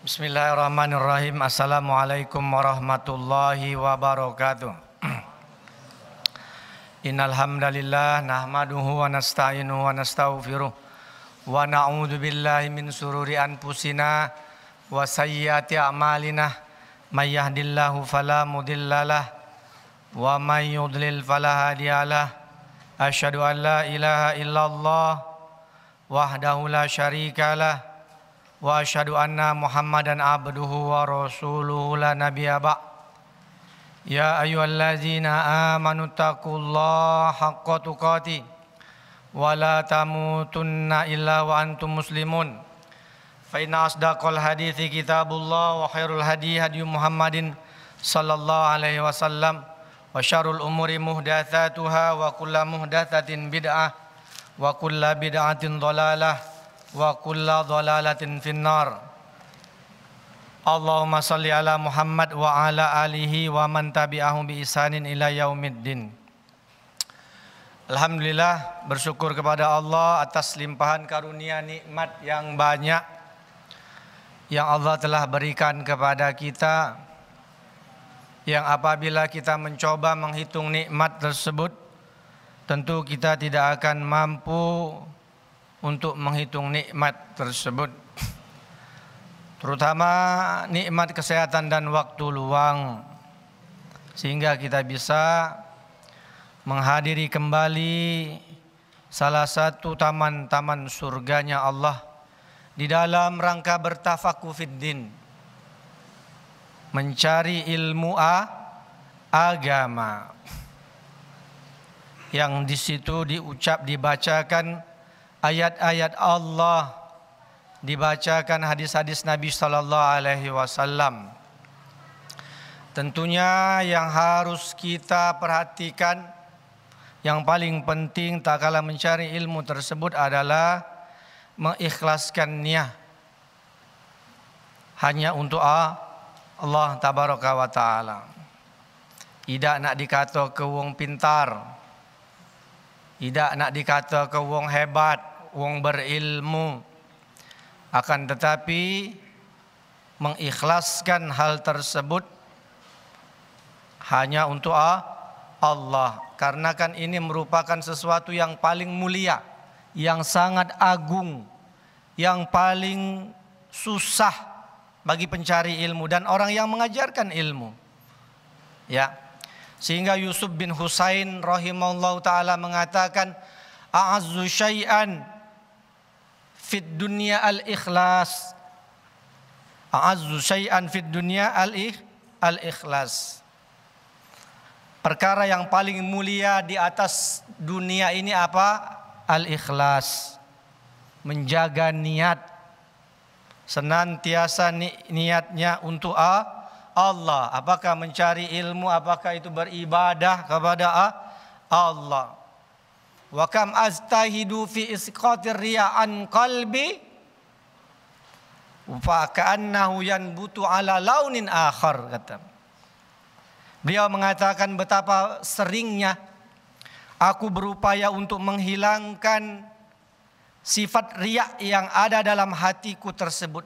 Bismillahirrahmanirrahim. Assalamualaikum warahmatullahi wabarakatuh. Innal hamdalillah nahmaduhu wa nasta'inuhu wa nastaghfiruh wa na'udzu billahi min sururi anfusina wa sayyiati a'malina may yahdihillahu fala mudhillalah wa may yudlil fala hadiyalah asyhadu an la ilaha illallah wahdahu la syarikalah wa asyhadu anna Muhammadan abduhu wa rasuluhu la nabiyya ba' Ya ayyuhalladzina amanu taqullaha haqqa tuqatih wa la tamutunna illa wa antum muslimun fa inna asdaqal hadithi kitabullah wa khairul hadi hadi Muhammadin sallallahu alaihi wasallam wa syarrul umuri muhdatsatuha wa kullu muhdatsatin bid'ah wa kulla dhalalatin finnar. Allahumma salli ala Muhammad wa ala alihi wa man tabi'ahum bi isanin ila yaumiddin. Alhamdulillah bersyukur kepada Allah atas limpahan karunia nikmat yang banyak yang Allah telah berikan kepada kita yang apabila kita mencoba menghitung nikmat tersebut tentu kita tidak akan mampu untuk menghitung nikmat tersebut. Terutama nikmat kesehatan dan waktu luang. Sehingga kita bisa menghadiri kembali salah satu taman-taman surganya Allah di dalam rangka bertafakuh fiddin mencari ilmu a, agama. Yang di situ diucap dibacakan ayat-ayat Allah dibacakan hadis-hadis Nabi sallallahu alaihi wasallam. Tentunya yang harus kita perhatikan yang paling penting tak kala mencari ilmu tersebut adalah mengikhlaskan niat hanya untuk Allah tabaraka wa taala. Tidak nak dikata ke wong pintar. Tidak nak dikata ke wong hebat wong berilmu. Akan tetapi mengikhlaskan hal tersebut hanya untuk Allah. Karena kan ini merupakan sesuatu yang paling mulia yang sangat agung yang paling susah bagi pencari ilmu dan orang yang mengajarkan ilmu. Ya. Sehingga Yusuf bin Husain rahimahullah taala mengatakan a'azzu syai'an fit dunia al ikhlas. A'azzu syai'an fit dunia al al ikhlas. Perkara yang paling mulia di atas dunia ini apa? Al ikhlas. Menjaga niat. Senantiasa ni, niatnya untuk a Allah. Apakah mencari ilmu apakah itu beribadah kepada a? Allah Wa kam aztahidu fi isqatir riya'an qalbi fa ka'annahu yanbutu ala launin akhar kata. Beliau mengatakan betapa seringnya aku berupaya untuk menghilangkan sifat riak yang ada dalam hatiku tersebut.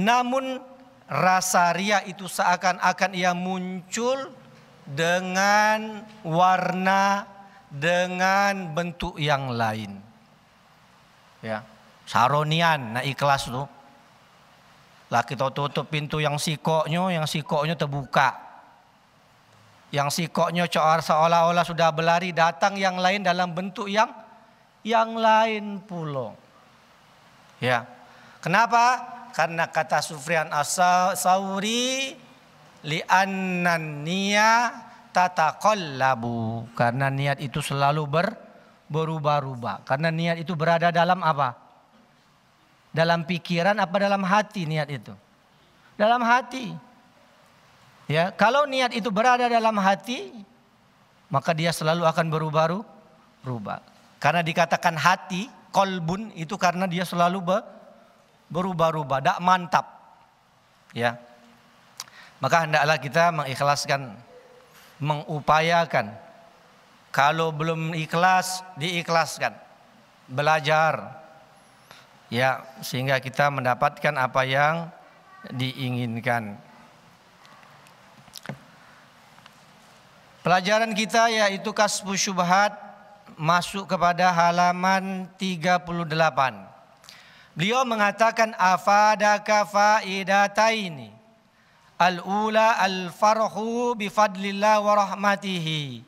Namun rasa riak itu seakan-akan ia muncul dengan warna dengan bentuk yang lain. Ya, saronian, nah ikhlas tuh. Lah kita tutup pintu yang sikoknya, yang sikoknya terbuka. Yang sikoknya seolah-olah sudah berlari datang yang lain dalam bentuk yang yang lain pula. Ya. Kenapa? Karena kata Sufyan As-Sauri li annan tataqallabu karena niat itu selalu ber, berubah-ubah. Karena niat itu berada dalam apa? Dalam pikiran apa dalam hati niat itu? Dalam hati. Ya, kalau niat itu berada dalam hati, maka dia selalu akan berubah-ubah. Karena dikatakan hati, kolbun itu karena dia selalu berubah-ubah, tak mantap. Ya. Maka hendaklah kita mengikhlaskan mengupayakan. Kalau belum ikhlas, diikhlaskan. Belajar. Ya, sehingga kita mendapatkan apa yang diinginkan. Pelajaran kita yaitu kasbu syubhat masuk kepada halaman 38. Beliau mengatakan afadaka faidataini. Al-ula al-farhu bi fadlillah wa rahmatihi.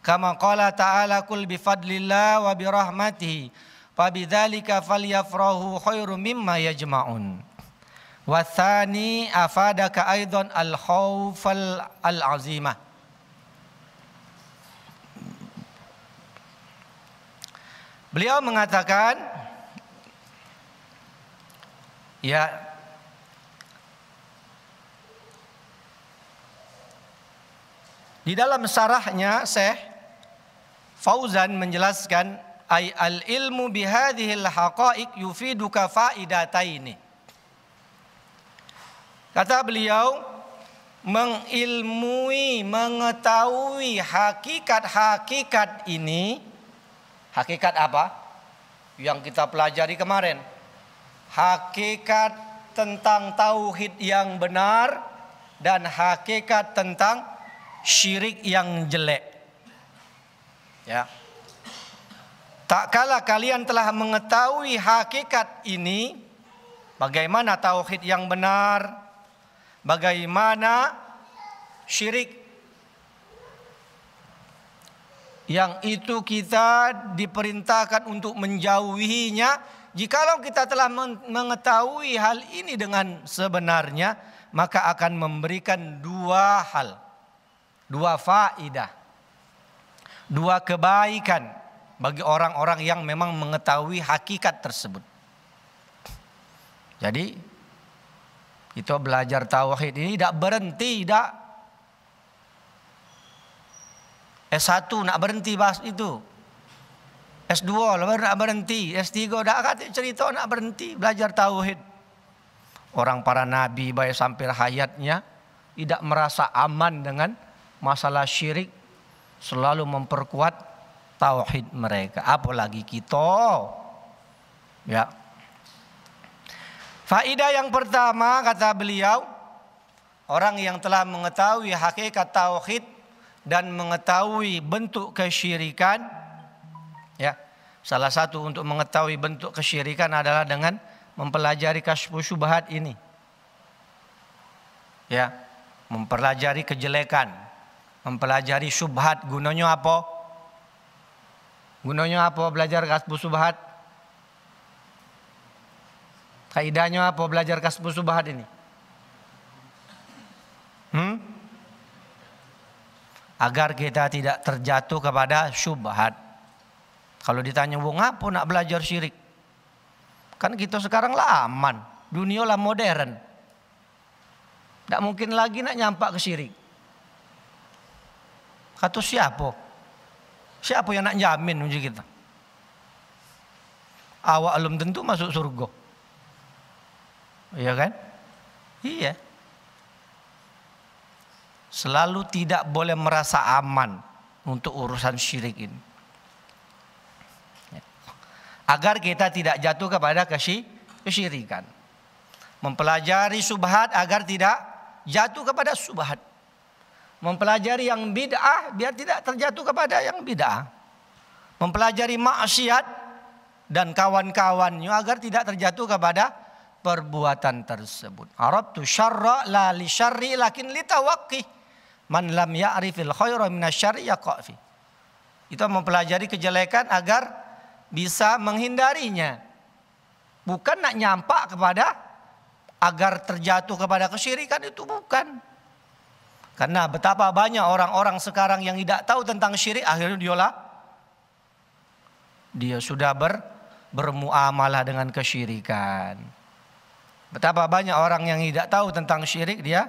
Kama qala ta'ala kul bi fadlillah wa bi rahmatihi. Fabidzalika falyafrahu khairum mimma yajma'un. Wa thani afadaka aidan al-khawfal al-azimah. Beliau mengatakan ya Di dalam sarahnya Syekh Fauzan menjelaskan ay al ilmu bihadhil haqa'iq yufiduka faidataini. Kata beliau mengilmui mengetahui hakikat-hakikat ini Hakikat apa? Yang kita pelajari kemarin. Hakikat tentang tauhid yang benar dan hakikat tentang syirik yang jelek. Ya. Tak kala kalian telah mengetahui hakikat ini, bagaimana tauhid yang benar, bagaimana syirik yang itu kita diperintahkan untuk menjauhinya jikalau kita telah mengetahui hal ini dengan sebenarnya maka akan memberikan dua hal dua faidah dua kebaikan bagi orang-orang yang memang mengetahui hakikat tersebut jadi kita belajar tauhid ini tidak berhenti tidak S1 nak berhenti bahas itu. S2 baru nak berhenti. S3 dah kata cerita nak berhenti belajar tauhid. Orang para nabi baik sampai hayatnya tidak merasa aman dengan masalah syirik. Selalu memperkuat tauhid mereka. Apalagi kita. Ya. Faidah yang pertama kata beliau. Orang yang telah mengetahui hakikat tauhid dan mengetahui bentuk kesyirikan ya salah satu untuk mengetahui bentuk kesyirikan adalah dengan mempelajari kasyfu syubhat ini ya mempelajari kejelekan mempelajari syubhat gunanya apa gunanya apa belajar kasbu syubhat kaidahnya apa belajar kasbu syubhat ini hmm? agar kita tidak terjatuh kepada syubhat. Kalau ditanya, "Wong apa nak belajar syirik?" Kan kita sekarang lah aman, dunia lah modern. Tidak mungkin lagi nak nyampak ke syirik. Kata siapa? Siapa yang nak jamin uji kita? Awak belum tentu masuk surga. Iya kan? Iya selalu tidak boleh merasa aman untuk urusan syirik ini. Agar kita tidak jatuh kepada kesyirikan. Mempelajari subhat agar tidak jatuh kepada subhat. Mempelajari yang bid'ah biar tidak terjatuh kepada yang bid'ah. Mempelajari maksiat dan kawan-kawannya agar tidak terjatuh kepada perbuatan tersebut. Arab tu syarra la li syarri lakin li tawaqqih. Man lam ya'rifil khaira minasyari yaqafi. Itu mempelajari kejelekan agar bisa menghindarinya. Bukan nak nyampak kepada agar terjatuh kepada kesyirikan itu bukan. Karena betapa banyak orang-orang sekarang yang tidak tahu tentang syirik akhirnya diolah dia sudah ber, bermuamalah dengan kesyirikan. Betapa banyak orang yang tidak tahu tentang syirik dia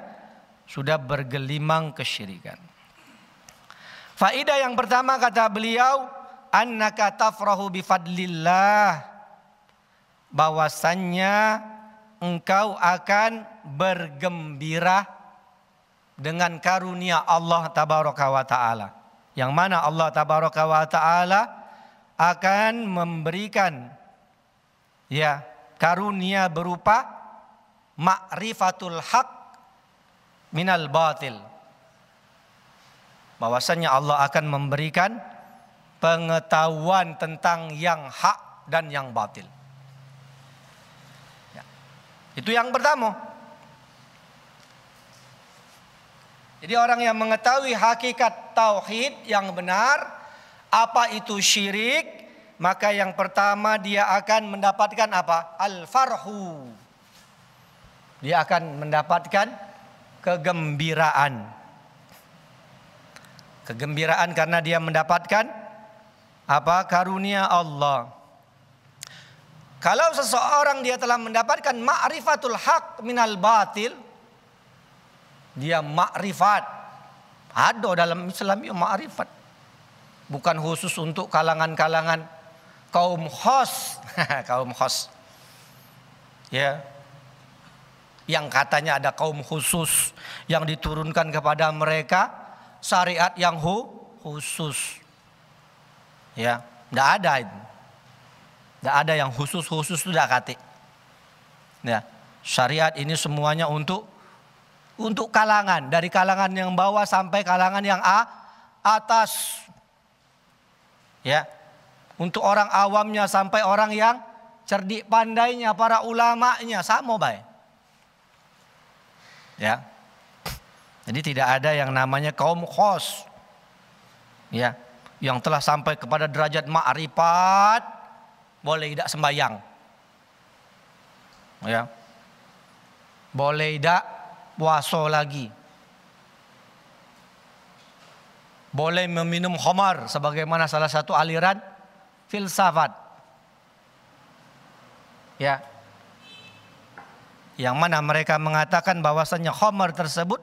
sudah bergelimang kesyirikan. Faidah yang pertama kata beliau, annaka tafrahu bifadlillah. Bahwasannya engkau akan bergembira dengan karunia Allah tabaraka wa taala. Yang mana Allah tabaraka wa taala akan memberikan ya karunia berupa ma'rifatul haq minal batil. Bahwasanya Allah akan memberikan pengetahuan tentang yang hak dan yang batil. Ya. Itu yang pertama. Jadi orang yang mengetahui hakikat tauhid yang benar, apa itu syirik, maka yang pertama dia akan mendapatkan apa? Al-farhu. Dia akan mendapatkan kegembiraan. Kegembiraan karena dia mendapatkan apa? Karunia Allah. Kalau seseorang dia telah mendapatkan ma'rifatul haq minal batil, dia makrifat. Ada dalam Islam ya makrifat. Bukan khusus untuk kalangan-kalangan kaum khos. kaum khos. Ya. Yang katanya ada kaum khusus yang diturunkan kepada mereka syariat yang hu, khusus. Ya, tidak ada itu. Tidak ada yang khusus-khusus tidak kate. Ya, syariat ini semuanya untuk untuk kalangan dari kalangan yang bawah sampai kalangan yang a, atas. Ya. Untuk orang awamnya sampai orang yang cerdik pandainya para ulamanya sama baik. Ya. Jadi tidak ada yang namanya kaum khos. Ya, yang telah sampai kepada derajat ma'rifat boleh tidak sembahyang. Ya. Boleh tidak puasa lagi. Boleh meminum khamar sebagaimana salah satu aliran filsafat. Ya. Yang mana mereka mengatakan bahwasannya khamar tersebut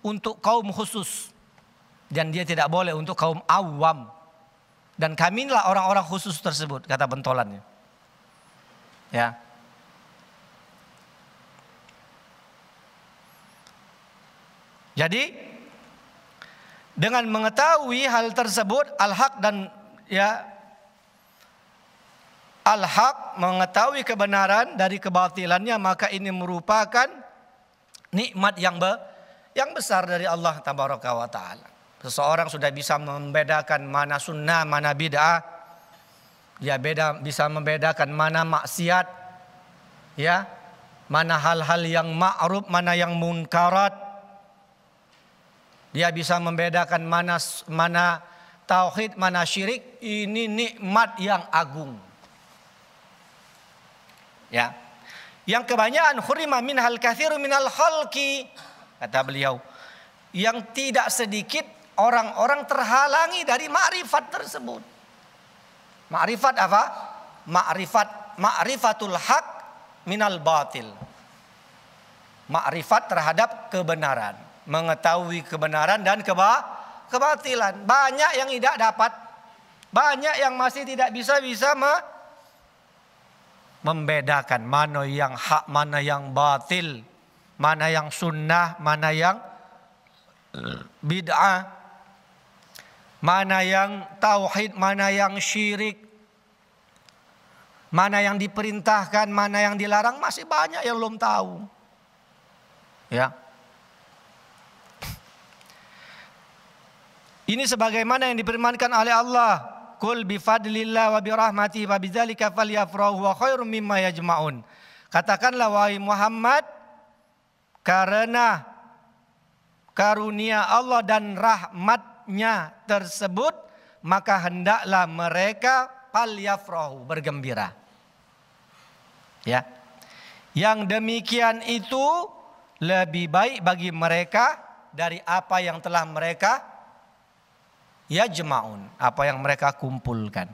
untuk kaum khusus dan dia tidak boleh untuk kaum awam. Dan kami inilah orang-orang khusus tersebut kata bentolannya. Ya. Jadi dengan mengetahui hal tersebut al-haq dan ya al-haq mengetahui kebenaran dari kebatilannya maka ini merupakan nikmat yang be, yang besar dari Allah tabaraka wa taala. Seseorang sudah bisa membedakan mana sunnah, mana bid'ah. Dia beda bisa membedakan mana maksiat ya, mana hal-hal yang ma'ruf, mana yang munkarat dia bisa membedakan mana mana tauhid, mana syirik. Ini nikmat yang agung. Ya. Yang kebanyakan hurima minhal kathiru minal khalqi. Kata beliau. Yang tidak sedikit orang-orang terhalangi dari makrifat tersebut. Makrifat apa? Makrifat ma'rifatul haq minal batil. Makrifat terhadap kebenaran mengetahui kebenaran dan keba kebatilan. Banyak yang tidak dapat, banyak yang masih tidak bisa bisa me membedakan mana yang hak, mana yang batil, mana yang sunnah, mana yang bid'ah, mana yang tauhid, mana yang syirik, mana yang diperintahkan, mana yang dilarang masih banyak yang belum tahu. Ya. Ini sebagaimana yang difirmankan oleh Allah. Kul bifadlillah wa birahmati wa bidzalika falyafrahu wa khairum mimma yajma'un. Katakanlah wahai Muhammad karena karunia Allah dan rahmatnya tersebut maka hendaklah mereka falyafrahu bergembira. Ya. Yang demikian itu lebih baik bagi mereka dari apa yang telah mereka yajma'un apa yang mereka kumpulkan.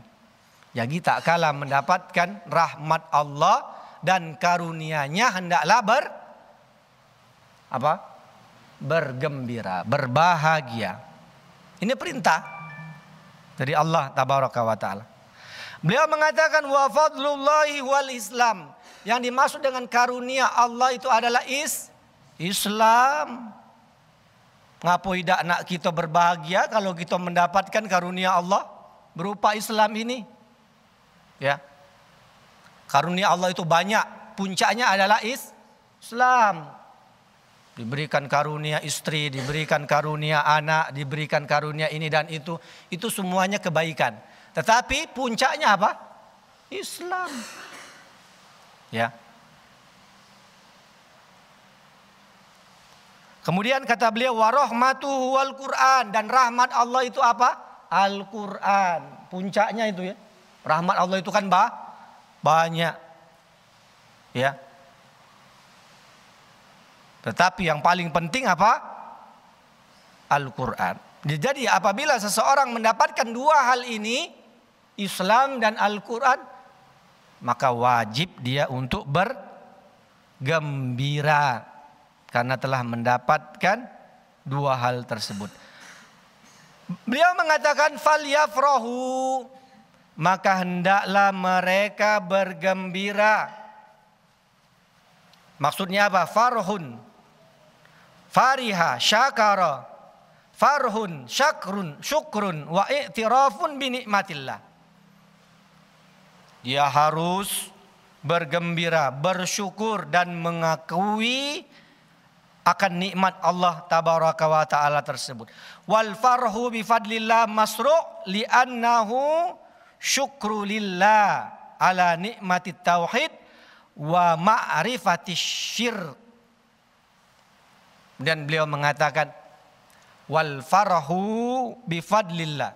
Jadi tak kalah mendapatkan rahmat Allah dan karunia-Nya hendaklah ber apa? bergembira, berbahagia. Ini perintah dari Allah tabaraka wa taala. Beliau mengatakan wa fadlullahi wal Islam. Yang dimaksud dengan karunia Allah itu adalah is Islam. Ngapo tidak nak kita berbahagia kalau kita mendapatkan karunia Allah berupa Islam ini? Ya. Karunia Allah itu banyak, puncaknya adalah is Islam. Diberikan karunia istri, diberikan karunia anak, diberikan karunia ini dan itu. Itu semuanya kebaikan. Tetapi puncaknya apa? Islam. Ya. Kemudian kata beliau warahmatuhu wal Quran dan rahmat Allah itu apa? Al-Quran. Puncaknya itu ya. Rahmat Allah itu kan bah, banyak. Ya. Tetapi yang paling penting apa? Al-Quran. Jadi apabila seseorang mendapatkan dua hal ini, Islam dan Al-Quran, maka wajib dia untuk bergembira karena telah mendapatkan dua hal tersebut. Beliau mengatakan fal yafrahu maka hendaklah mereka bergembira. Maksudnya apa? Farhun. Fariha, syakara. Farhun, syakrun, syukrun wa i'tirafun bi nikmatillah. Dia harus bergembira, bersyukur dan mengakui akan nikmat Allah tabaraka wa taala tersebut. Wal farhu bi fadlillah masru' li'annahu syukru lillah ala nikmati tauhid wa ma'rifati syirk. Dan beliau mengatakan wal farhu bi fadlillah.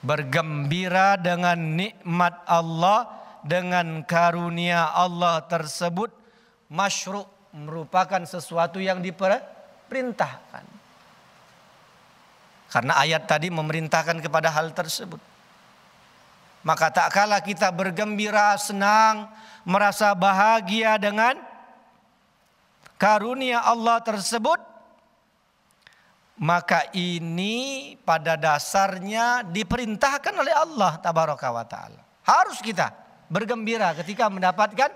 Bergembira dengan nikmat Allah dengan karunia Allah tersebut masyru' merupakan sesuatu yang diperintahkan. Karena ayat tadi memerintahkan kepada hal tersebut. Maka tak kala kita bergembira, senang, merasa bahagia dengan karunia Allah tersebut, maka ini pada dasarnya diperintahkan oleh Allah tabaraka wa taala. Harus kita bergembira ketika mendapatkan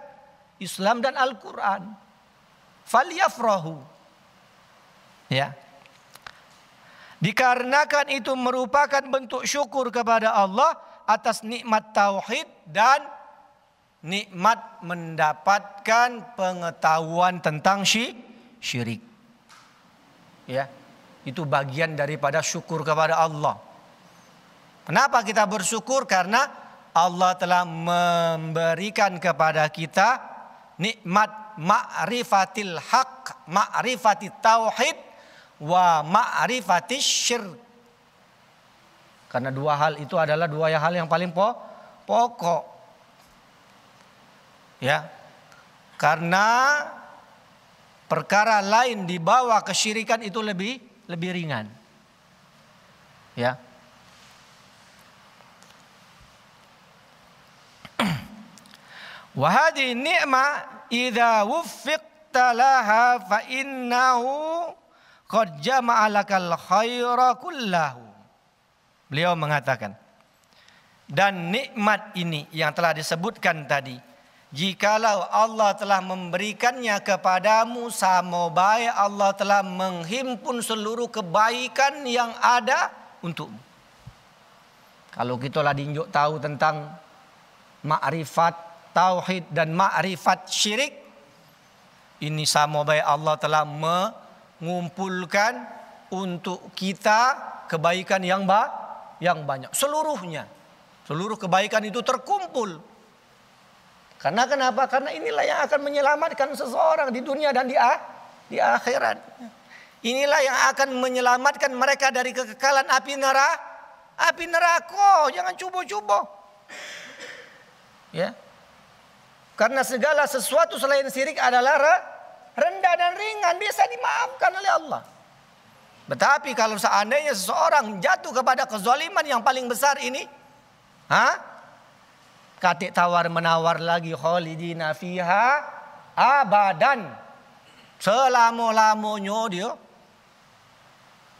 Islam dan Al-Quran. Falyafrahu. Ya. Dikarenakan itu merupakan bentuk syukur kepada Allah atas nikmat tauhid dan nikmat mendapatkan pengetahuan tentang syirik. Ya. Itu bagian daripada syukur kepada Allah. Kenapa kita bersyukur? Karena Allah telah memberikan kepada kita nikmat ma'rifatil haq, ma'rifatil tauhid wa ma'rifatil syirk. Karena dua hal itu adalah dua hal yang paling pokok. Ya. Karena perkara lain dibawa kesyirikan itu lebih lebih ringan. Ya. Wahadi ni'mah idza fa innahu qad jama'a khaira. Beliau mengatakan dan nikmat ini yang telah disebutkan tadi jikalau Allah telah memberikannya kepadamu sama baik Allah telah menghimpun seluruh kebaikan yang ada untukmu. Kalau kita lah dinjuk tahu tentang makrifat tauhid dan ma'rifat syirik. Ini sama baik Allah telah mengumpulkan untuk kita kebaikan yang ba yang banyak. Seluruhnya. Seluruh kebaikan itu terkumpul. Karena kenapa? Karena inilah yang akan menyelamatkan seseorang di dunia dan di di akhirat. Inilah yang akan menyelamatkan mereka dari kekekalan api neraka. Api neraka. Jangan cubo-cubo ya karena segala sesuatu selain syirik adalah rendah dan ringan bisa dimaafkan oleh Allah. Tetapi kalau seandainya seseorang jatuh kepada kezaliman yang paling besar ini, ha? Katik tawar menawar lagi khalidina fiha abadan. Selama-lamanya dia.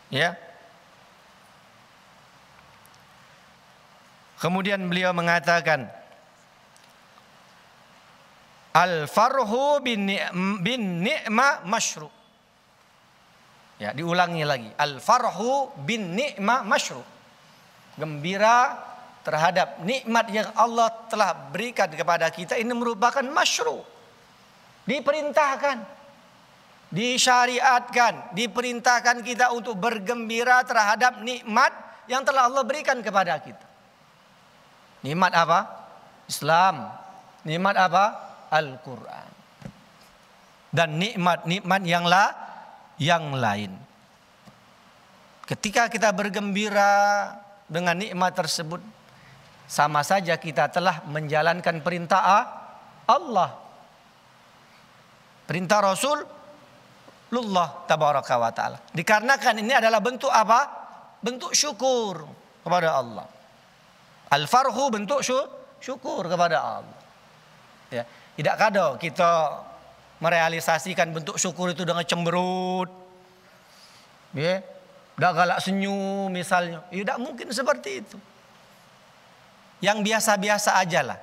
Ya. Kemudian beliau mengatakan, Al farhu bin ni'ma masyru. Ya, diulangi lagi. Al farhu bin ni'ma masyru. Gembira terhadap nikmat yang Allah telah berikan kepada kita ini merupakan masyru. Diperintahkan, disyariatkan, diperintahkan kita untuk bergembira terhadap nikmat yang telah Allah berikan kepada kita. Nikmat apa? Islam. Nikmat apa? Al-Quran. Dan nikmat-nikmat yang la, yang lain. Ketika kita bergembira dengan nikmat tersebut, sama saja kita telah menjalankan perintah Allah. Perintah Rasul Lullah tabaraka wa taala. Dikarenakan ini adalah bentuk apa? Bentuk syukur kepada Allah. Al-farhu bentuk syukur kepada Allah. Ya, tidak kado kita merealisasikan bentuk syukur itu dengan cemberut. Ya, Udah galak senyum misalnya. Ya tidak mungkin seperti itu. Yang biasa-biasa aja lah.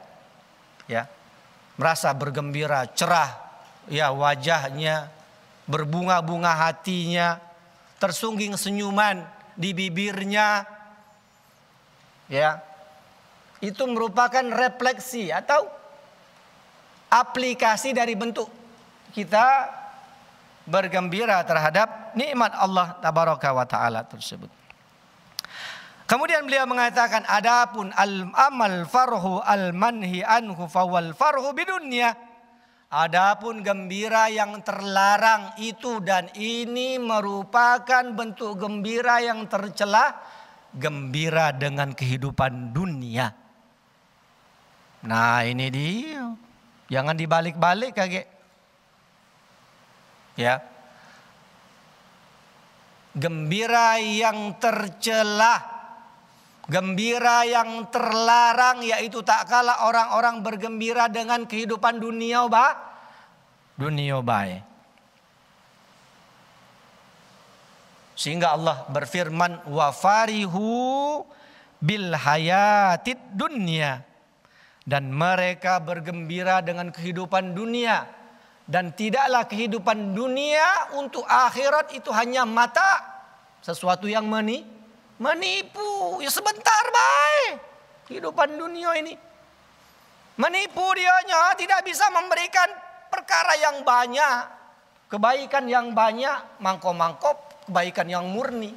Ya. Merasa bergembira, cerah. Ya wajahnya. Berbunga-bunga hatinya. Tersungging senyuman di bibirnya. Ya. Itu merupakan refleksi atau aplikasi dari bentuk kita bergembira terhadap nikmat Allah tabaraka wa taala tersebut. Kemudian beliau mengatakan adapun al amal farhu al manhi anhu fawal farhu bidunya. Adapun gembira yang terlarang itu dan ini merupakan bentuk gembira yang tercela, gembira dengan kehidupan dunia. Nah, ini dia. Jangan dibalik-balik kaget. Ya. Gembira yang tercelah, gembira yang terlarang yaitu tak kalah orang-orang bergembira dengan kehidupan dunia ba dunia baik. Sehingga Allah berfirman wa farihu bil hayatid dunya dan mereka bergembira dengan kehidupan dunia dan tidaklah kehidupan dunia untuk akhirat itu hanya mata. Sesuatu yang meni, menipu. Ya sebentar baik. Kehidupan dunia ini. Menipu dianya tidak bisa memberikan perkara yang banyak. Kebaikan yang banyak, mangkop-mangkop, kebaikan yang murni.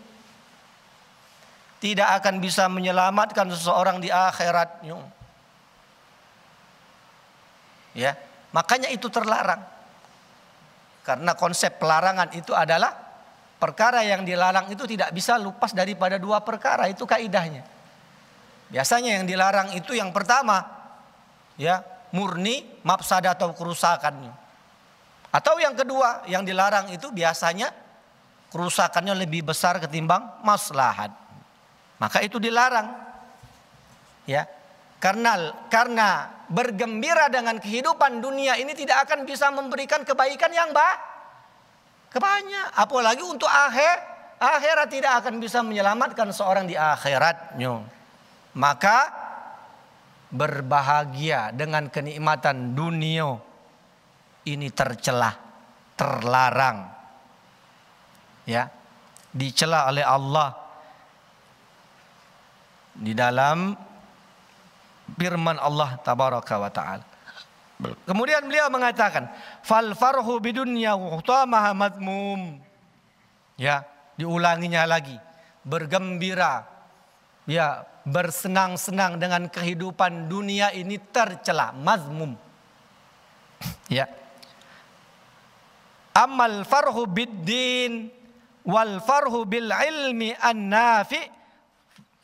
Tidak akan bisa menyelamatkan seseorang di akhiratnya. Ya, makanya itu terlarang. Karena konsep pelarangan itu adalah perkara yang dilarang itu tidak bisa lepas daripada dua perkara, itu kaidahnya. Biasanya yang dilarang itu yang pertama ya, murni mafsada atau kerusakannya. Atau yang kedua, yang dilarang itu biasanya kerusakannya lebih besar ketimbang maslahat. Maka itu dilarang. Ya. Karena karena bergembira dengan kehidupan dunia ini tidak akan bisa memberikan kebaikan yang baik. Kebanyak. Apalagi untuk akhir, akhirat tidak akan bisa menyelamatkan seorang di akhiratnya. Maka berbahagia dengan kenikmatan dunia ini tercelah, terlarang. Ya, dicela oleh Allah di dalam firman Allah tabaraka wa taala. Kemudian beliau mengatakan, "Fal farhu bidunya utamaha madmum." Ya, diulanginya lagi. Bergembira, ya, bersenang-senang dengan kehidupan dunia ini tercela, mazmum. Ya. Amal farhu biddin wal farhu bil ilmi an-nafi'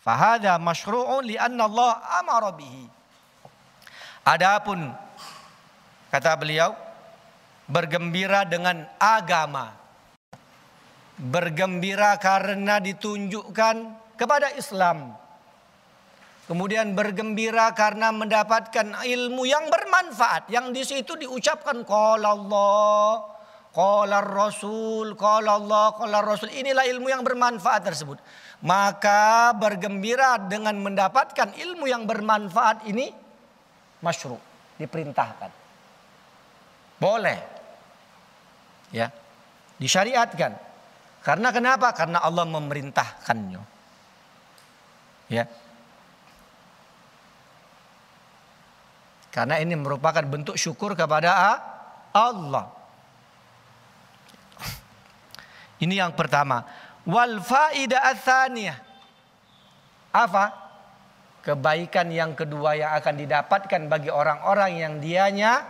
Fahada masyru'un li'anna Allah amara bihi. Adapun kata beliau bergembira dengan agama. Bergembira karena ditunjukkan kepada Islam. Kemudian bergembira karena mendapatkan ilmu yang bermanfaat. Yang di situ diucapkan qala Allah, qala Rasul, qala Allah, qala Rasul. Inilah ilmu yang bermanfaat tersebut. Maka bergembira dengan mendapatkan ilmu yang bermanfaat ini masyru, diperintahkan. Boleh. Ya. Disyariatkan. Karena kenapa? Karena Allah memerintahkannya. Ya. Karena ini merupakan bentuk syukur kepada Allah. Ini yang pertama. Wal faida. Apa? Kebaikan yang kedua yang akan didapatkan bagi orang-orang yang dianya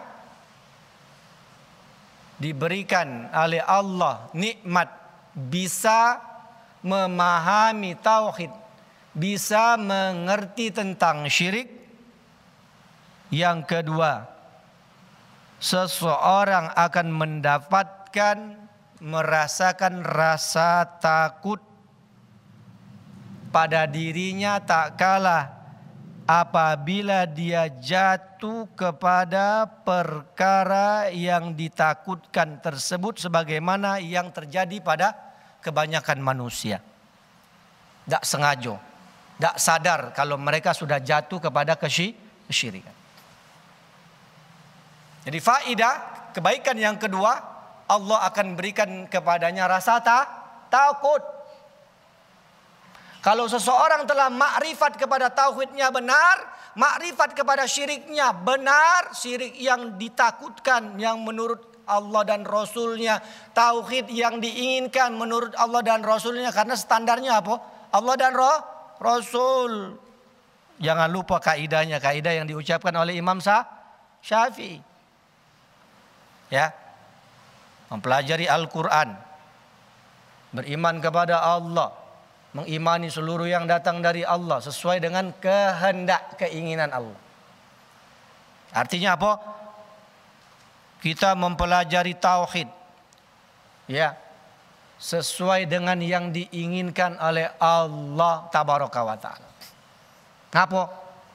diberikan oleh Allah nikmat bisa memahami tauhid, bisa mengerti tentang syirik, yang kedua, seseorang akan mendapatkan merasakan rasa takut pada dirinya tak kalah apabila dia jatuh kepada perkara yang ditakutkan tersebut sebagaimana yang terjadi pada kebanyakan manusia. Tak sengaja, tak sadar kalau mereka sudah jatuh kepada kesyirikan. Jadi faidah kebaikan yang kedua Allah akan berikan kepadanya rasa ta, takut. Kalau seseorang telah makrifat kepada tauhidnya benar, makrifat kepada syiriknya benar, syirik yang ditakutkan yang menurut Allah dan Rasulnya, tauhid yang diinginkan menurut Allah dan Rasulnya karena standarnya apa? Allah dan Roh, Rasul. Jangan lupa kaidahnya, kaidah yang diucapkan oleh Imam Syafi'i ya mempelajari Al-Quran beriman kepada Allah mengimani seluruh yang datang dari Allah sesuai dengan kehendak keinginan Allah artinya apa kita mempelajari tauhid ya sesuai dengan yang diinginkan oleh Allah tabaraka wa taala. Ngapa?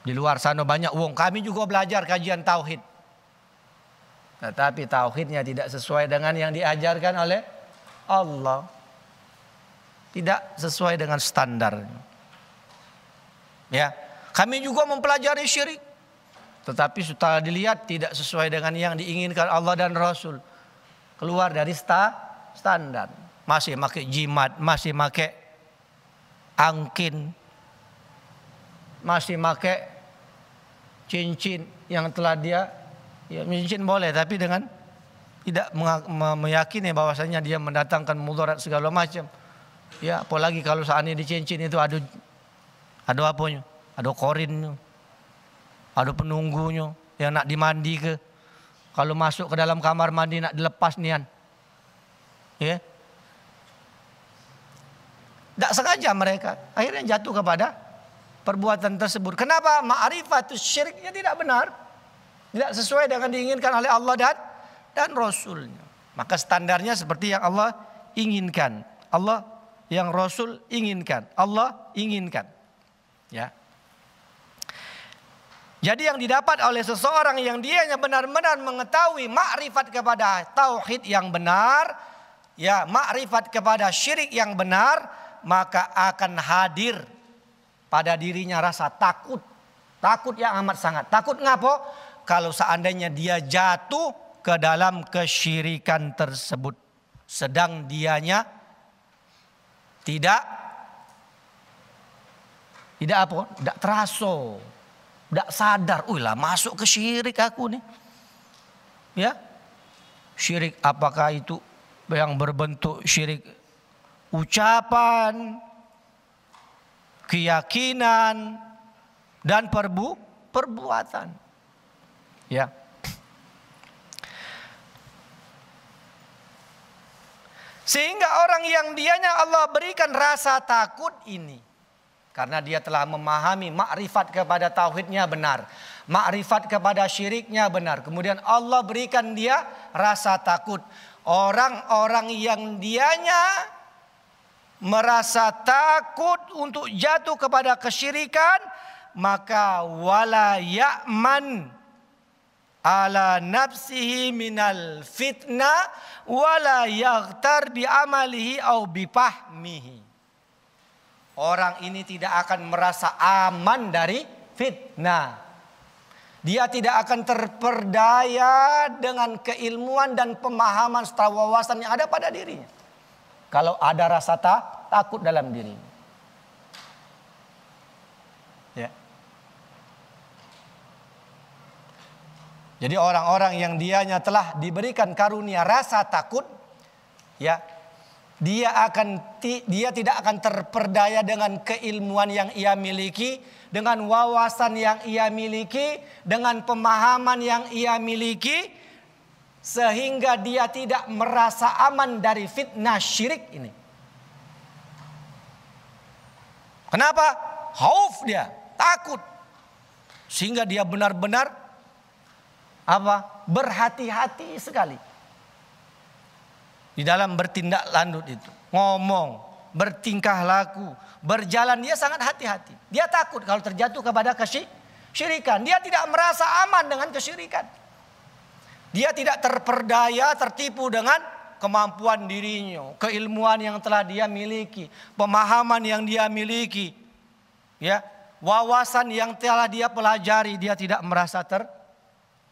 Di luar sana banyak wong. Kami juga belajar kajian tauhid. Tetapi tauhidnya tidak sesuai dengan yang diajarkan oleh Allah. Tidak sesuai dengan standar. Ya, kami juga mempelajari syirik. Tetapi setelah dilihat tidak sesuai dengan yang diinginkan Allah dan Rasul. Keluar dari sta, standar. Masih pakai jimat, masih pakai angkin. Masih pakai cincin yang telah dia Ya cincin boleh tapi dengan tidak meyakini bahwasanya dia mendatangkan mudarat segala macam. Ya, apalagi kalau seandainya di cincin itu ada ada apanya? Ada korinnya. Ada penunggunya yang nak dimandi ke. Kalau masuk ke dalam kamar mandi nak dilepas nian. Ya. Tidak sengaja mereka akhirnya jatuh kepada perbuatan tersebut. Kenapa? Ma'rifatus syiriknya tidak benar. Tidak sesuai dengan diinginkan oleh Allah dan dan Rasulnya. Maka standarnya seperti yang Allah inginkan. Allah yang Rasul inginkan. Allah inginkan. Ya. Jadi yang didapat oleh seseorang yang dianya benar-benar mengetahui makrifat kepada tauhid yang benar, ya makrifat kepada syirik yang benar, maka akan hadir pada dirinya rasa takut. Takut yang amat sangat. Takut ngapo? Kalau seandainya dia jatuh ke dalam kesyirikan tersebut. Sedang dianya tidak tidak apa? Tidak teraso. Tidak sadar. Lah masuk ke syirik aku nih. Ya. Syirik apakah itu yang berbentuk syirik ucapan, keyakinan, dan perbu, perbuatan. Ya. Sehingga orang yang dianya Allah berikan rasa takut ini. Karena dia telah memahami makrifat kepada tauhidnya benar. Makrifat kepada syiriknya benar. Kemudian Allah berikan dia rasa takut. Orang-orang yang dianya merasa takut untuk jatuh kepada kesyirikan. Maka wala ya'man ala nafsihi minal fitna wala yaghtar bi amalihi au bi fahmihi. Orang ini tidak akan merasa aman dari fitnah. Dia tidak akan terperdaya dengan keilmuan dan pemahaman serta wawasan yang ada pada dirinya. Kalau ada rasa tak, takut dalam dirinya. Jadi orang-orang yang dianya telah diberikan karunia rasa takut, ya, dia akan dia tidak akan terperdaya dengan keilmuan yang ia miliki, dengan wawasan yang ia miliki, dengan pemahaman yang ia miliki, sehingga dia tidak merasa aman dari fitnah syirik ini. Kenapa? Hauf dia, takut. Sehingga dia benar-benar apa? Berhati-hati sekali. Di dalam bertindak lanjut itu. Ngomong, bertingkah laku, berjalan dia sangat hati-hati. Dia takut kalau terjatuh kepada kesyirikan. Dia tidak merasa aman dengan kesyirikan. Dia tidak terperdaya, tertipu dengan kemampuan dirinya, keilmuan yang telah dia miliki, pemahaman yang dia miliki, ya, wawasan yang telah dia pelajari, dia tidak merasa ter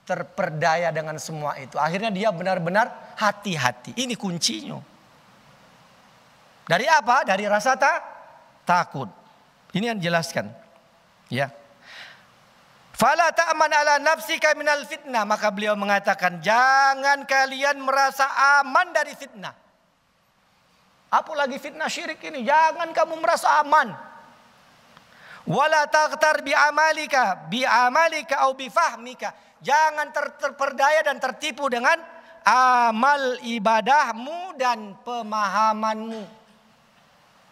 terperdaya dengan semua itu. Akhirnya dia benar-benar hati-hati. Ini kuncinya. Dari apa? Dari rasa tak takut. Ini yang dijelaskan. Ya. Fala ta'man ala nafsika minal fitnah. Maka beliau mengatakan, jangan kalian merasa aman dari fitnah. Apalagi fitnah syirik ini, jangan kamu merasa aman. Wala taghtar bi amalika, bi amalika au bi fahmika. Jangan ter terperdaya dan tertipu dengan amal ibadahmu dan pemahamanmu.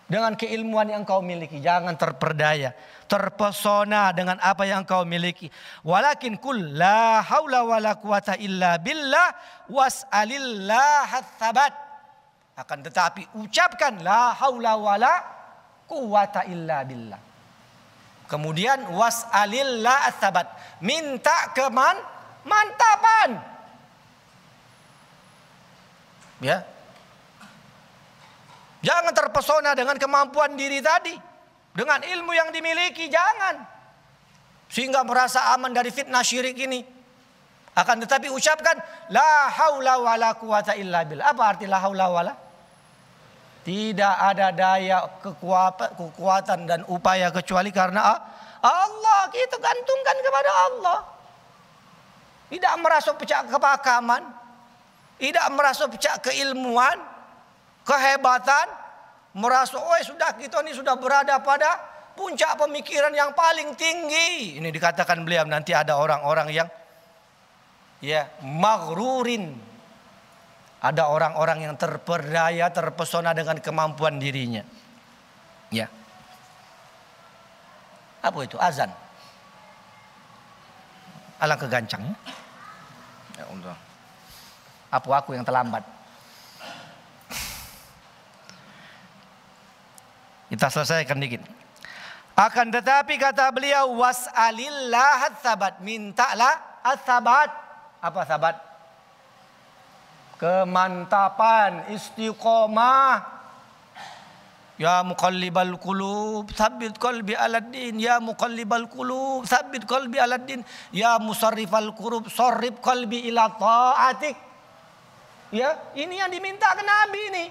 Dengan keilmuan yang kau miliki. Jangan terperdaya. Terpesona dengan apa yang kau miliki. Walakin kul la hawla wa la quwata illa billah was'alillah thabat. Akan tetapi ucapkan la hawla wa la quwata illa billah. Kemudian was'alillah asabat. Minta ke man, mantapan. Ya. Jangan terpesona dengan kemampuan diri tadi. Dengan ilmu yang dimiliki, jangan. Sehingga merasa aman dari fitnah syirik ini. Akan tetapi ucapkan la haula wala quwata illa billah. Apa arti la haula wala? Tidak ada daya kekuatan dan upaya kecuali karena Allah. Kita gantungkan kepada Allah. Tidak merasa pecah kepakaman. Tidak merasa pecah keilmuan. Kehebatan. Merasa oh sudah kita ini sudah berada pada puncak pemikiran yang paling tinggi. Ini dikatakan beliau nanti ada orang-orang yang ya maghrurin ada orang-orang yang terperdaya, terpesona dengan kemampuan dirinya. Ya. Apa itu? Azan. Alangkah gancang. Ya Allah. Apa aku yang terlambat? Kita selesaikan dikit. Akan tetapi kata beliau was'alillah sabat mintalah as-sabat. Apa sabat? Kemantapan, istiqomah. Ya muqallibal qulub, tsabbit qalbi ala din. Ya muqallibal qulub, tsabbit qalbi ala din. Ya musarrifal qulub, sarrif qalbi ila ta'atik. Ya, ini yang diminta ke Nabi ini.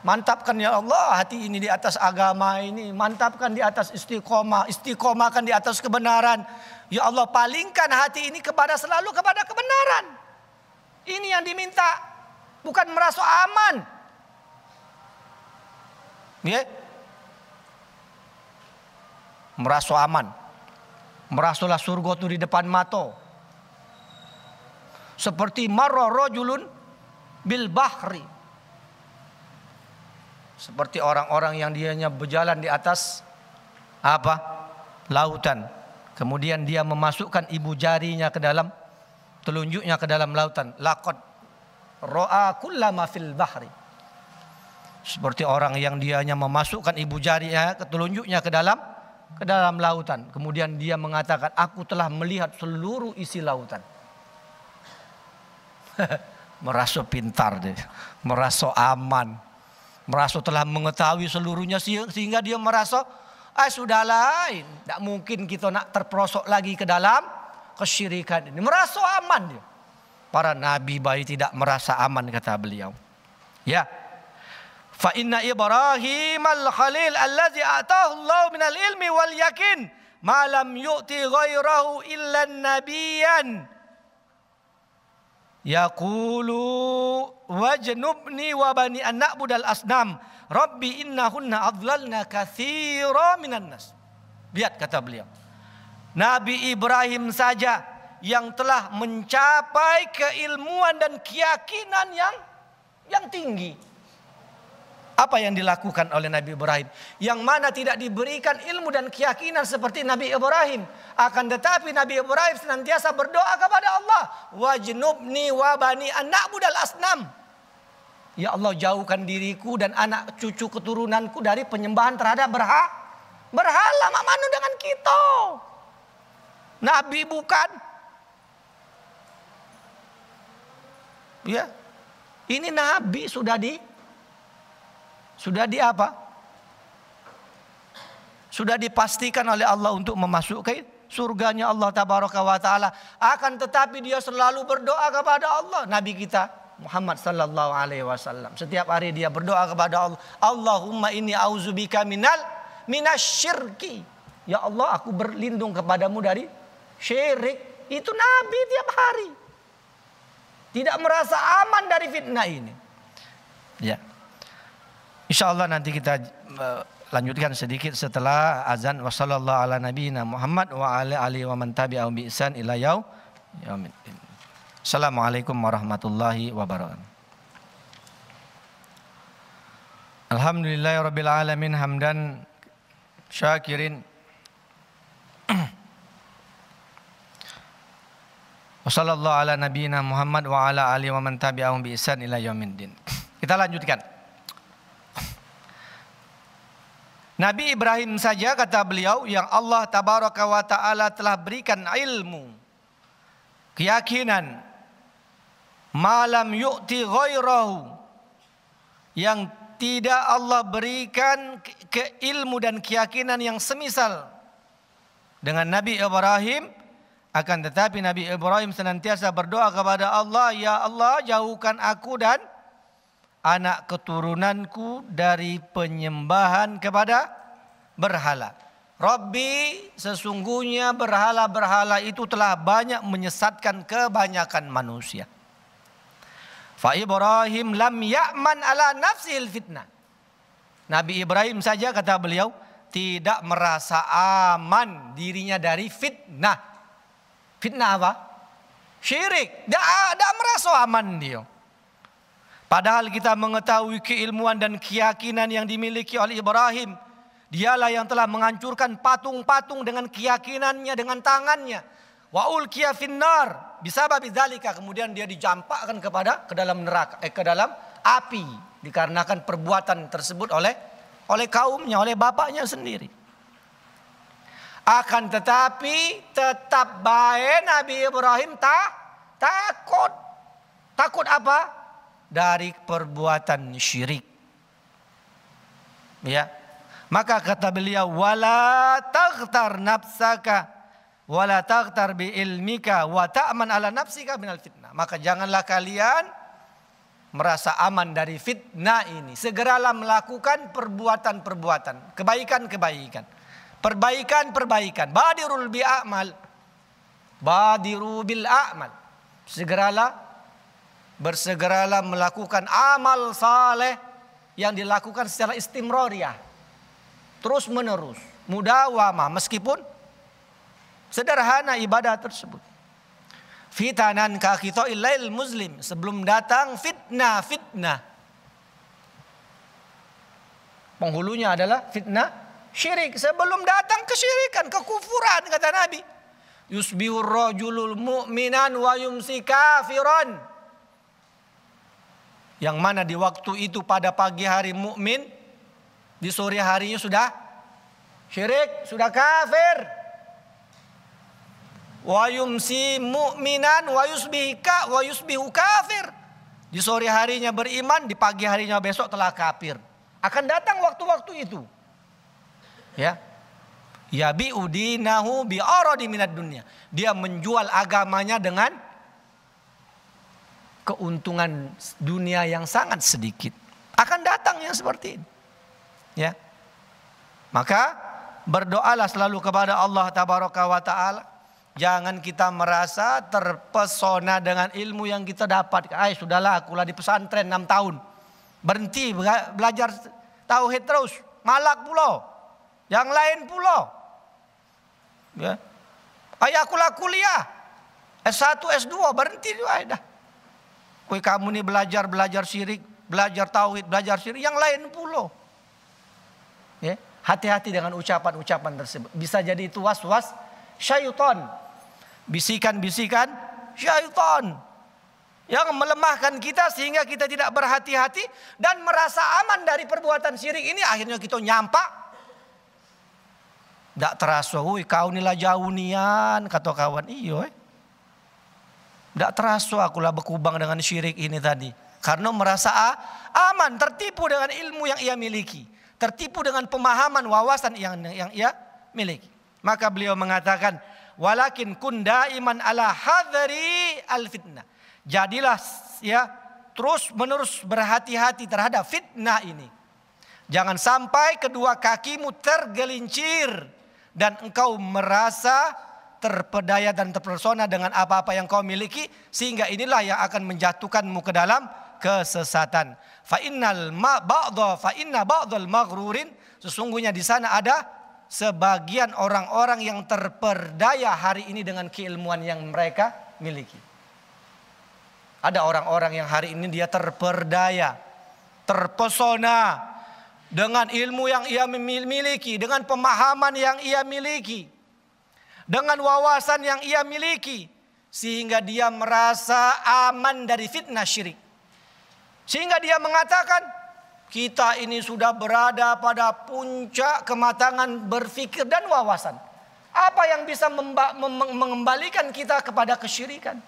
Mantapkan ya Allah hati ini di atas agama ini. Mantapkan di atas istiqomah. Istiqomahkan di atas kebenaran. Ya Allah palingkan hati ini kepada selalu kepada kebenaran. Ini yang diminta. Bukan merasa aman. Ya. Merasa aman. Merasalah surga itu di depan mata. Seperti marra rajulun bil bahri. Seperti orang-orang yang dianya berjalan di atas apa? Lautan. Kemudian dia memasukkan ibu jarinya ke dalam telunjuknya ke dalam lautan. Laqad ro'a kullama fil bahri. Seperti orang yang dianya memasukkan ibu jarinya ke telunjuknya ke dalam ke dalam lautan. Kemudian dia mengatakan, aku telah melihat seluruh isi lautan. merasa pintar deh, merasa aman, merasa telah mengetahui seluruhnya sehingga dia merasa, ah sudah lain, tidak mungkin kita nak terperosok lagi ke dalam kesyirikan ini. Merasa aman dia. Para nabi baik tidak merasa aman kata beliau. Ya. Fa inna Ibrahim al-Khalil allazi atahu Allah min al-ilmi wal yakin ma lam yu'ti ghairahu illa nabiyan yaqulu wajnubni wa bani an na'budal asnam rabbi innahunna adlalna katsira minan nas lihat kata beliau Nabi Ibrahim saja yang telah mencapai keilmuan dan keyakinan yang yang tinggi. Apa yang dilakukan oleh Nabi Ibrahim? Yang mana tidak diberikan ilmu dan keyakinan seperti Nabi Ibrahim. Akan tetapi Nabi Ibrahim senantiasa berdoa kepada Allah. Wajnubni wa bani anak budal asnam Ya Allah jauhkan diriku dan anak cucu keturunanku dari penyembahan terhadap berha berhala manu dengan kita Nabi bukan ya ini Nabi sudah di sudah di apa? Sudah dipastikan oleh Allah untuk memasuki surganya Allah tabaraka wa taala. Akan tetapi dia selalu berdoa kepada Allah. Nabi kita Muhammad sallallahu alaihi wasallam. Setiap hari dia berdoa kepada Allah, Allahumma inni auzubika minal minasyirki. Ya Allah, aku berlindung kepadamu dari syirik. Itu Nabi tiap hari. Tidak merasa aman dari fitnah ini. Ya. Insya Allah nanti kita uh, lanjutkan sedikit setelah azan wa sallallahu ala nabiyina Muhammad wa ala alihi wa man tabi'ahum bi ihsan ila yaumil Assalamualaikum warahmatullahi wabarakatuh. Alhamdulillah rabbil alamin hamdan syakirin wa sallallahu ala nabiyina Muhammad wa ala alihi wa man tabi'ahum bi ihsan ila yaumiddin. Kita lanjutkan. Nabi Ibrahim saja kata beliau yang Allah tabaraka wa taala telah berikan ilmu, keyakinan, malam yu'ti ghairahu yang tidak Allah berikan ke ilmu dan keyakinan yang semisal dengan Nabi Ibrahim akan tetapi Nabi Ibrahim senantiasa berdoa kepada Allah ya Allah jauhkan aku dan anak keturunanku dari penyembahan kepada berhala. Rabbi sesungguhnya berhala-berhala itu telah banyak menyesatkan kebanyakan manusia. Fa Ibrahim lam ya'man ala nafsil fitnah. Nabi Ibrahim saja kata beliau tidak merasa aman dirinya dari fitnah. Fitnah apa? Syirik. Tidak merasa aman dia. Padahal kita mengetahui keilmuan dan keyakinan yang dimiliki oleh Ibrahim. Dialah yang telah menghancurkan patung-patung dengan keyakinannya, dengan tangannya. Wa ulkiya finnar. Bisa babi zalika. Kemudian dia dijampakkan kepada ke dalam neraka, eh, ke dalam api. Dikarenakan perbuatan tersebut oleh oleh kaumnya, oleh bapaknya sendiri. Akan tetapi tetap baik Nabi Ibrahim tak takut. Takut apa? dari perbuatan syirik. Ya. Maka kata beliau wala taghtar nafsaka wala taghtar bi ilmika wa ta'man ala nafsika minal fitnah. Maka janganlah kalian merasa aman dari fitnah ini. Segeralah melakukan perbuatan-perbuatan, kebaikan-kebaikan. Perbaikan-perbaikan. Badirul bi a'mal. Badiru bil a'mal. Segeralah bersegeralah melakukan amal saleh yang dilakukan secara istimroriyah. Terus menerus, mudawamah meskipun sederhana ibadah tersebut. Fitanan kakito ilail muslim sebelum datang fitnah fitnah. Penghulunya adalah fitnah syirik sebelum datang kesyirikan kekufuran kata Nabi. Yusbihur rajulul mu'minan wa yumsi kafiran yang mana di waktu itu pada pagi hari mukmin, di sore harinya sudah syirik, sudah kafir. Wa yumsi mu'minan wa yusbihika wa yusbihu kafir. Di sore harinya beriman, di pagi harinya besok telah kafir. Akan datang waktu-waktu itu. Ya. Ya bi udinahu bi aradi minad dunia. Dia menjual agamanya dengan keuntungan dunia yang sangat sedikit. Akan datang yang seperti ini. Ya. Maka berdoalah selalu kepada Allah tabaraka wa taala Jangan kita merasa terpesona dengan ilmu yang kita dapat. Ay, sudahlah akulah di pesantren 6 tahun. Berhenti belajar tauhid terus. Malak pulau. Yang lain pulau. Ya. Kuliah. S1, S2 berhenti. Ay, dah. Kue kamu nih belajar belajar syirik, belajar tauhid, belajar syirik, yang lain pulau. Ya. Hati-hati dengan ucapan-ucapan tersebut. Bisa jadi itu was-was syaitan bisikan-bisikan syaitan yang melemahkan kita sehingga kita tidak berhati-hati dan merasa aman dari perbuatan syirik ini akhirnya kita nyampak tidak terasa, woi kau nila jauh nian kata kawan iyo eh. Terasa akulah berkubang dengan syirik ini tadi. Karena merasa aman, tertipu dengan ilmu yang ia miliki. Tertipu dengan pemahaman, wawasan yang yang ia miliki. Maka beliau mengatakan, Walakin kun daiman ala hadari al fitnah. Jadilah ya terus menerus berhati-hati terhadap fitnah ini. Jangan sampai kedua kakimu tergelincir dan engkau merasa terpedaya dan terpersona dengan apa-apa yang kau miliki sehingga inilah yang akan menjatuhkanmu ke dalam kesesatan. Fa innal ma ba'dha fa inna ba'dhal maghrurin sesungguhnya di sana ada sebagian orang-orang yang terperdaya hari ini dengan keilmuan yang mereka miliki. Ada orang-orang yang hari ini dia terperdaya, terpesona dengan ilmu yang ia miliki, dengan pemahaman yang ia miliki, dengan wawasan yang ia miliki, sehingga dia merasa aman dari fitnah syirik. Sehingga dia mengatakan, kita ini sudah berada pada puncak kematangan berfikir dan wawasan. Apa yang bisa mengembalikan kita kepada kesyirikan?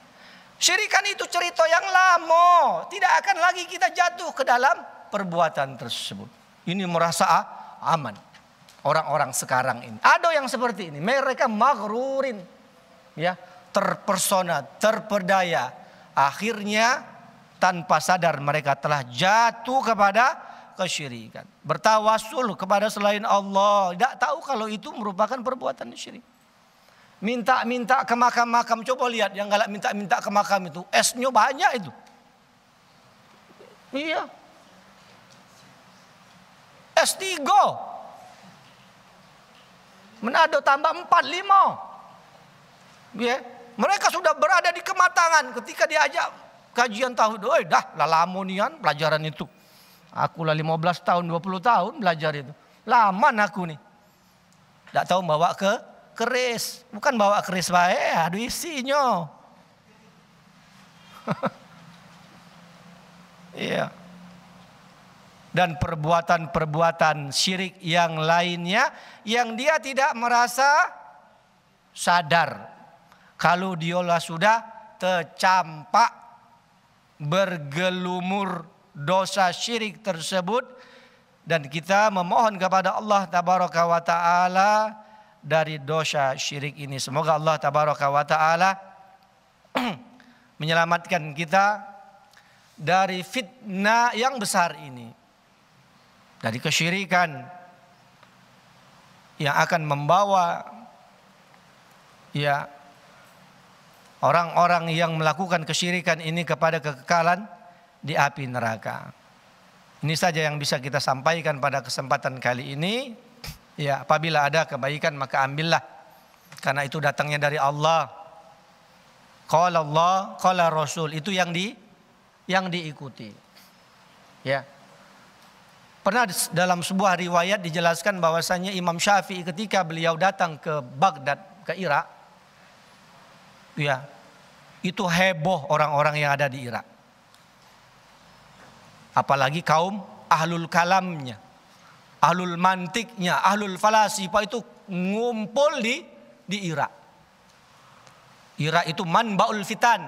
Syirikan itu cerita yang lama. Tidak akan lagi kita jatuh ke dalam perbuatan tersebut. Ini merasa aman. Orang-orang sekarang ini. Ada yang seperti ini. Mereka maghrurin. Ya, terpersona, terperdaya. Akhirnya tanpa sadar mereka telah jatuh kepada kesyirikan. Bertawasul kepada selain Allah. Tidak tahu kalau itu merupakan perbuatan syirik. Minta-minta ke makam-makam. Coba lihat yang galak minta-minta ke makam itu. Esnya banyak itu. Iya. S3. Menado tambah 4, 5. Ya. Mereka sudah berada di kematangan ketika diajak kajian tahu. Oh, dah lalamonian pelajaran itu. Aku lah 15 tahun, 20 tahun belajar itu. Lama aku nih. Tidak tahu bawa ke keris. Bukan bawa keris baik, aduh isinya. Iya. Dan perbuatan-perbuatan syirik yang lainnya yang dia tidak merasa sadar. Kalau diolah sudah tercampak bergelumur dosa syirik tersebut dan kita memohon kepada Allah tabaraka wa taala dari dosa syirik ini. Semoga Allah tabaraka wa taala menyelamatkan kita dari fitnah yang besar ini. Dari kesyirikan yang akan membawa ya orang-orang yang melakukan kesyirikan ini kepada kekekalan di api neraka. Ini saja yang bisa kita sampaikan pada kesempatan kali ini. Ya, apabila ada kebaikan maka ambillah. Karena itu datangnya dari Allah. Qala Allah, qala Rasul. Itu yang di yang diikuti. Ya. Pernah dalam sebuah riwayat dijelaskan bahwasanya Imam Syafi'i ketika beliau datang ke Baghdad, ke Irak, ya, itu heboh orang-orang yang ada di Irak. Apalagi kaum ahlul kalamnya, ahlul mantiknya, ahlul falasifa itu ngumpul di di Irak. Irak itu manbaul fitan,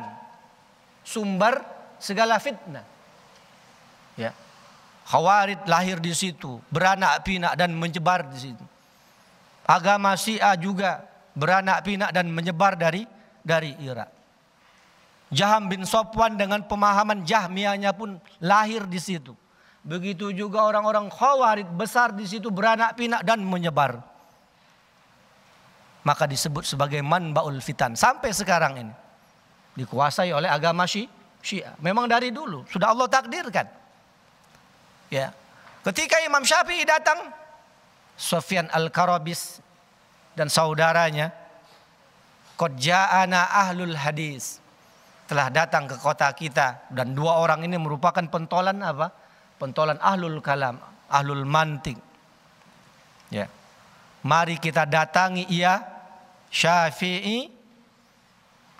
sumber segala fitnah. Ya. Khawarid lahir di situ, beranak pinak dan menyebar di situ. Agama Syiah juga beranak pinak dan menyebar dari dari Irak. Jaham bin Sopwan dengan pemahaman Jahmiyahnya pun lahir di situ. Begitu juga orang-orang Khawarid besar di situ beranak pinak dan menyebar. maka disebut sebagai manbaul fitan sampai sekarang ini dikuasai oleh agama Syiah. Memang dari dulu sudah Allah takdirkan. Ya. Ketika Imam Syafi'i datang, Sofyan Al-Karabis dan saudaranya, Qad ahlul hadis. Telah datang ke kota kita dan dua orang ini merupakan pentolan apa? Pentolan ahlul kalam, ahlul mantik. Ya. Mari kita datangi ia Syafi'i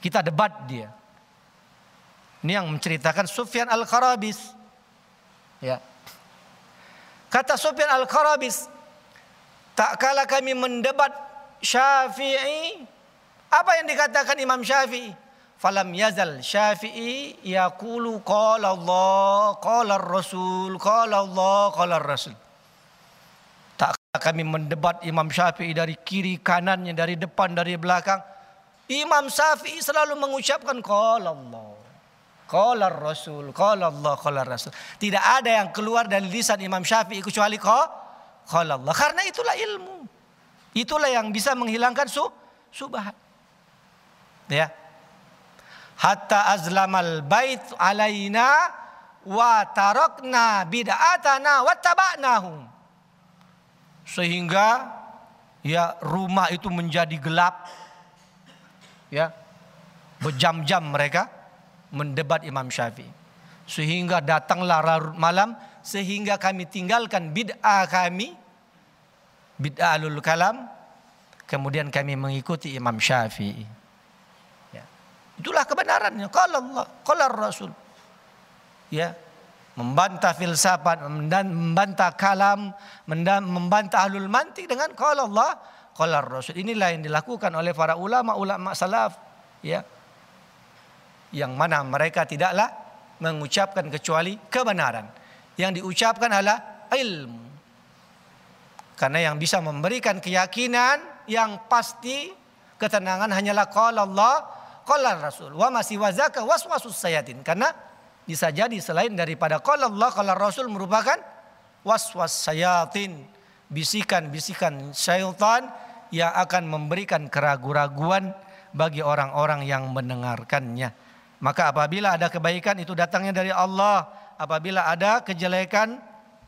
kita debat dia. Ini yang menceritakan Sufyan Al-Karabis. Ya. Kata Sufyan Al-Karabis, tak kala kami mendebat Syafi'i, apa yang dikatakan Imam Syafi'i? Falam yazal Syafi'i yaqulu qala Allah, qala Rasul, qala Allah, qala Rasul. Tak kami mendebat Imam Syafi'i dari kiri kanannya, dari depan, dari belakang. Imam Syafi'i selalu mengucapkan qala Allah. Qala Rasul, qala Allah, qala Rasul. Tidak ada yang keluar dari lisan Imam Syafi'i kecuali qala Allah. Karena itulah ilmu. Itulah yang bisa menghilangkan su subhat. Ya. Hatta azlamal bait alaina wa tarakna bid'atana wa taba'nahum. Sehingga ya rumah itu menjadi gelap ya berjam-jam mereka mendebat Imam Syafi'i. Sehingga datanglah larut malam sehingga kami tinggalkan bid'ah kami bid'ah alul kalam kemudian kami mengikuti Imam Syafi'i. Ya. Itulah kebenarannya. Kalau Allah, kalau Rasul. Ya, membantah filsafat, membantah kalam, membantah ahlul mantik dengan kalau Allah, qala Rasul. Inilah yang dilakukan oleh para ulama-ulama salaf, ya. Yang mana mereka tidaklah mengucapkan kecuali kebenaran. Yang diucapkan adalah ilmu. Karena yang bisa memberikan keyakinan yang pasti ketenangan hanyalah qala Allah, qala Rasul. Wa masih wazaka waswasus sayatin. Karena bisa jadi selain daripada qala Allah, qala Rasul merupakan waswas sayatin bisikan-bisikan syaitan yang akan memberikan keraguan-raguan bagi orang-orang yang mendengarkannya. Maka apabila ada kebaikan itu datangnya dari Allah, apabila ada kejelekan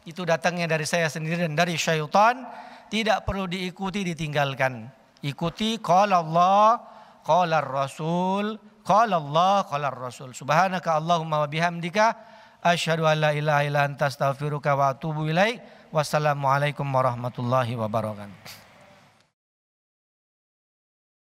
itu datangnya dari saya sendiri dan dari syaitan, tidak perlu diikuti ditinggalkan. Ikuti qala Allah, qala Rasul, qala Allah, qala Rasul. Subhanaka Allahumma wa bihamdika asyhadu an la ilaha illa anta astaghfiruka wa atubu ilaik. Wassalamualaikum warahmatullahi wabarakatuh.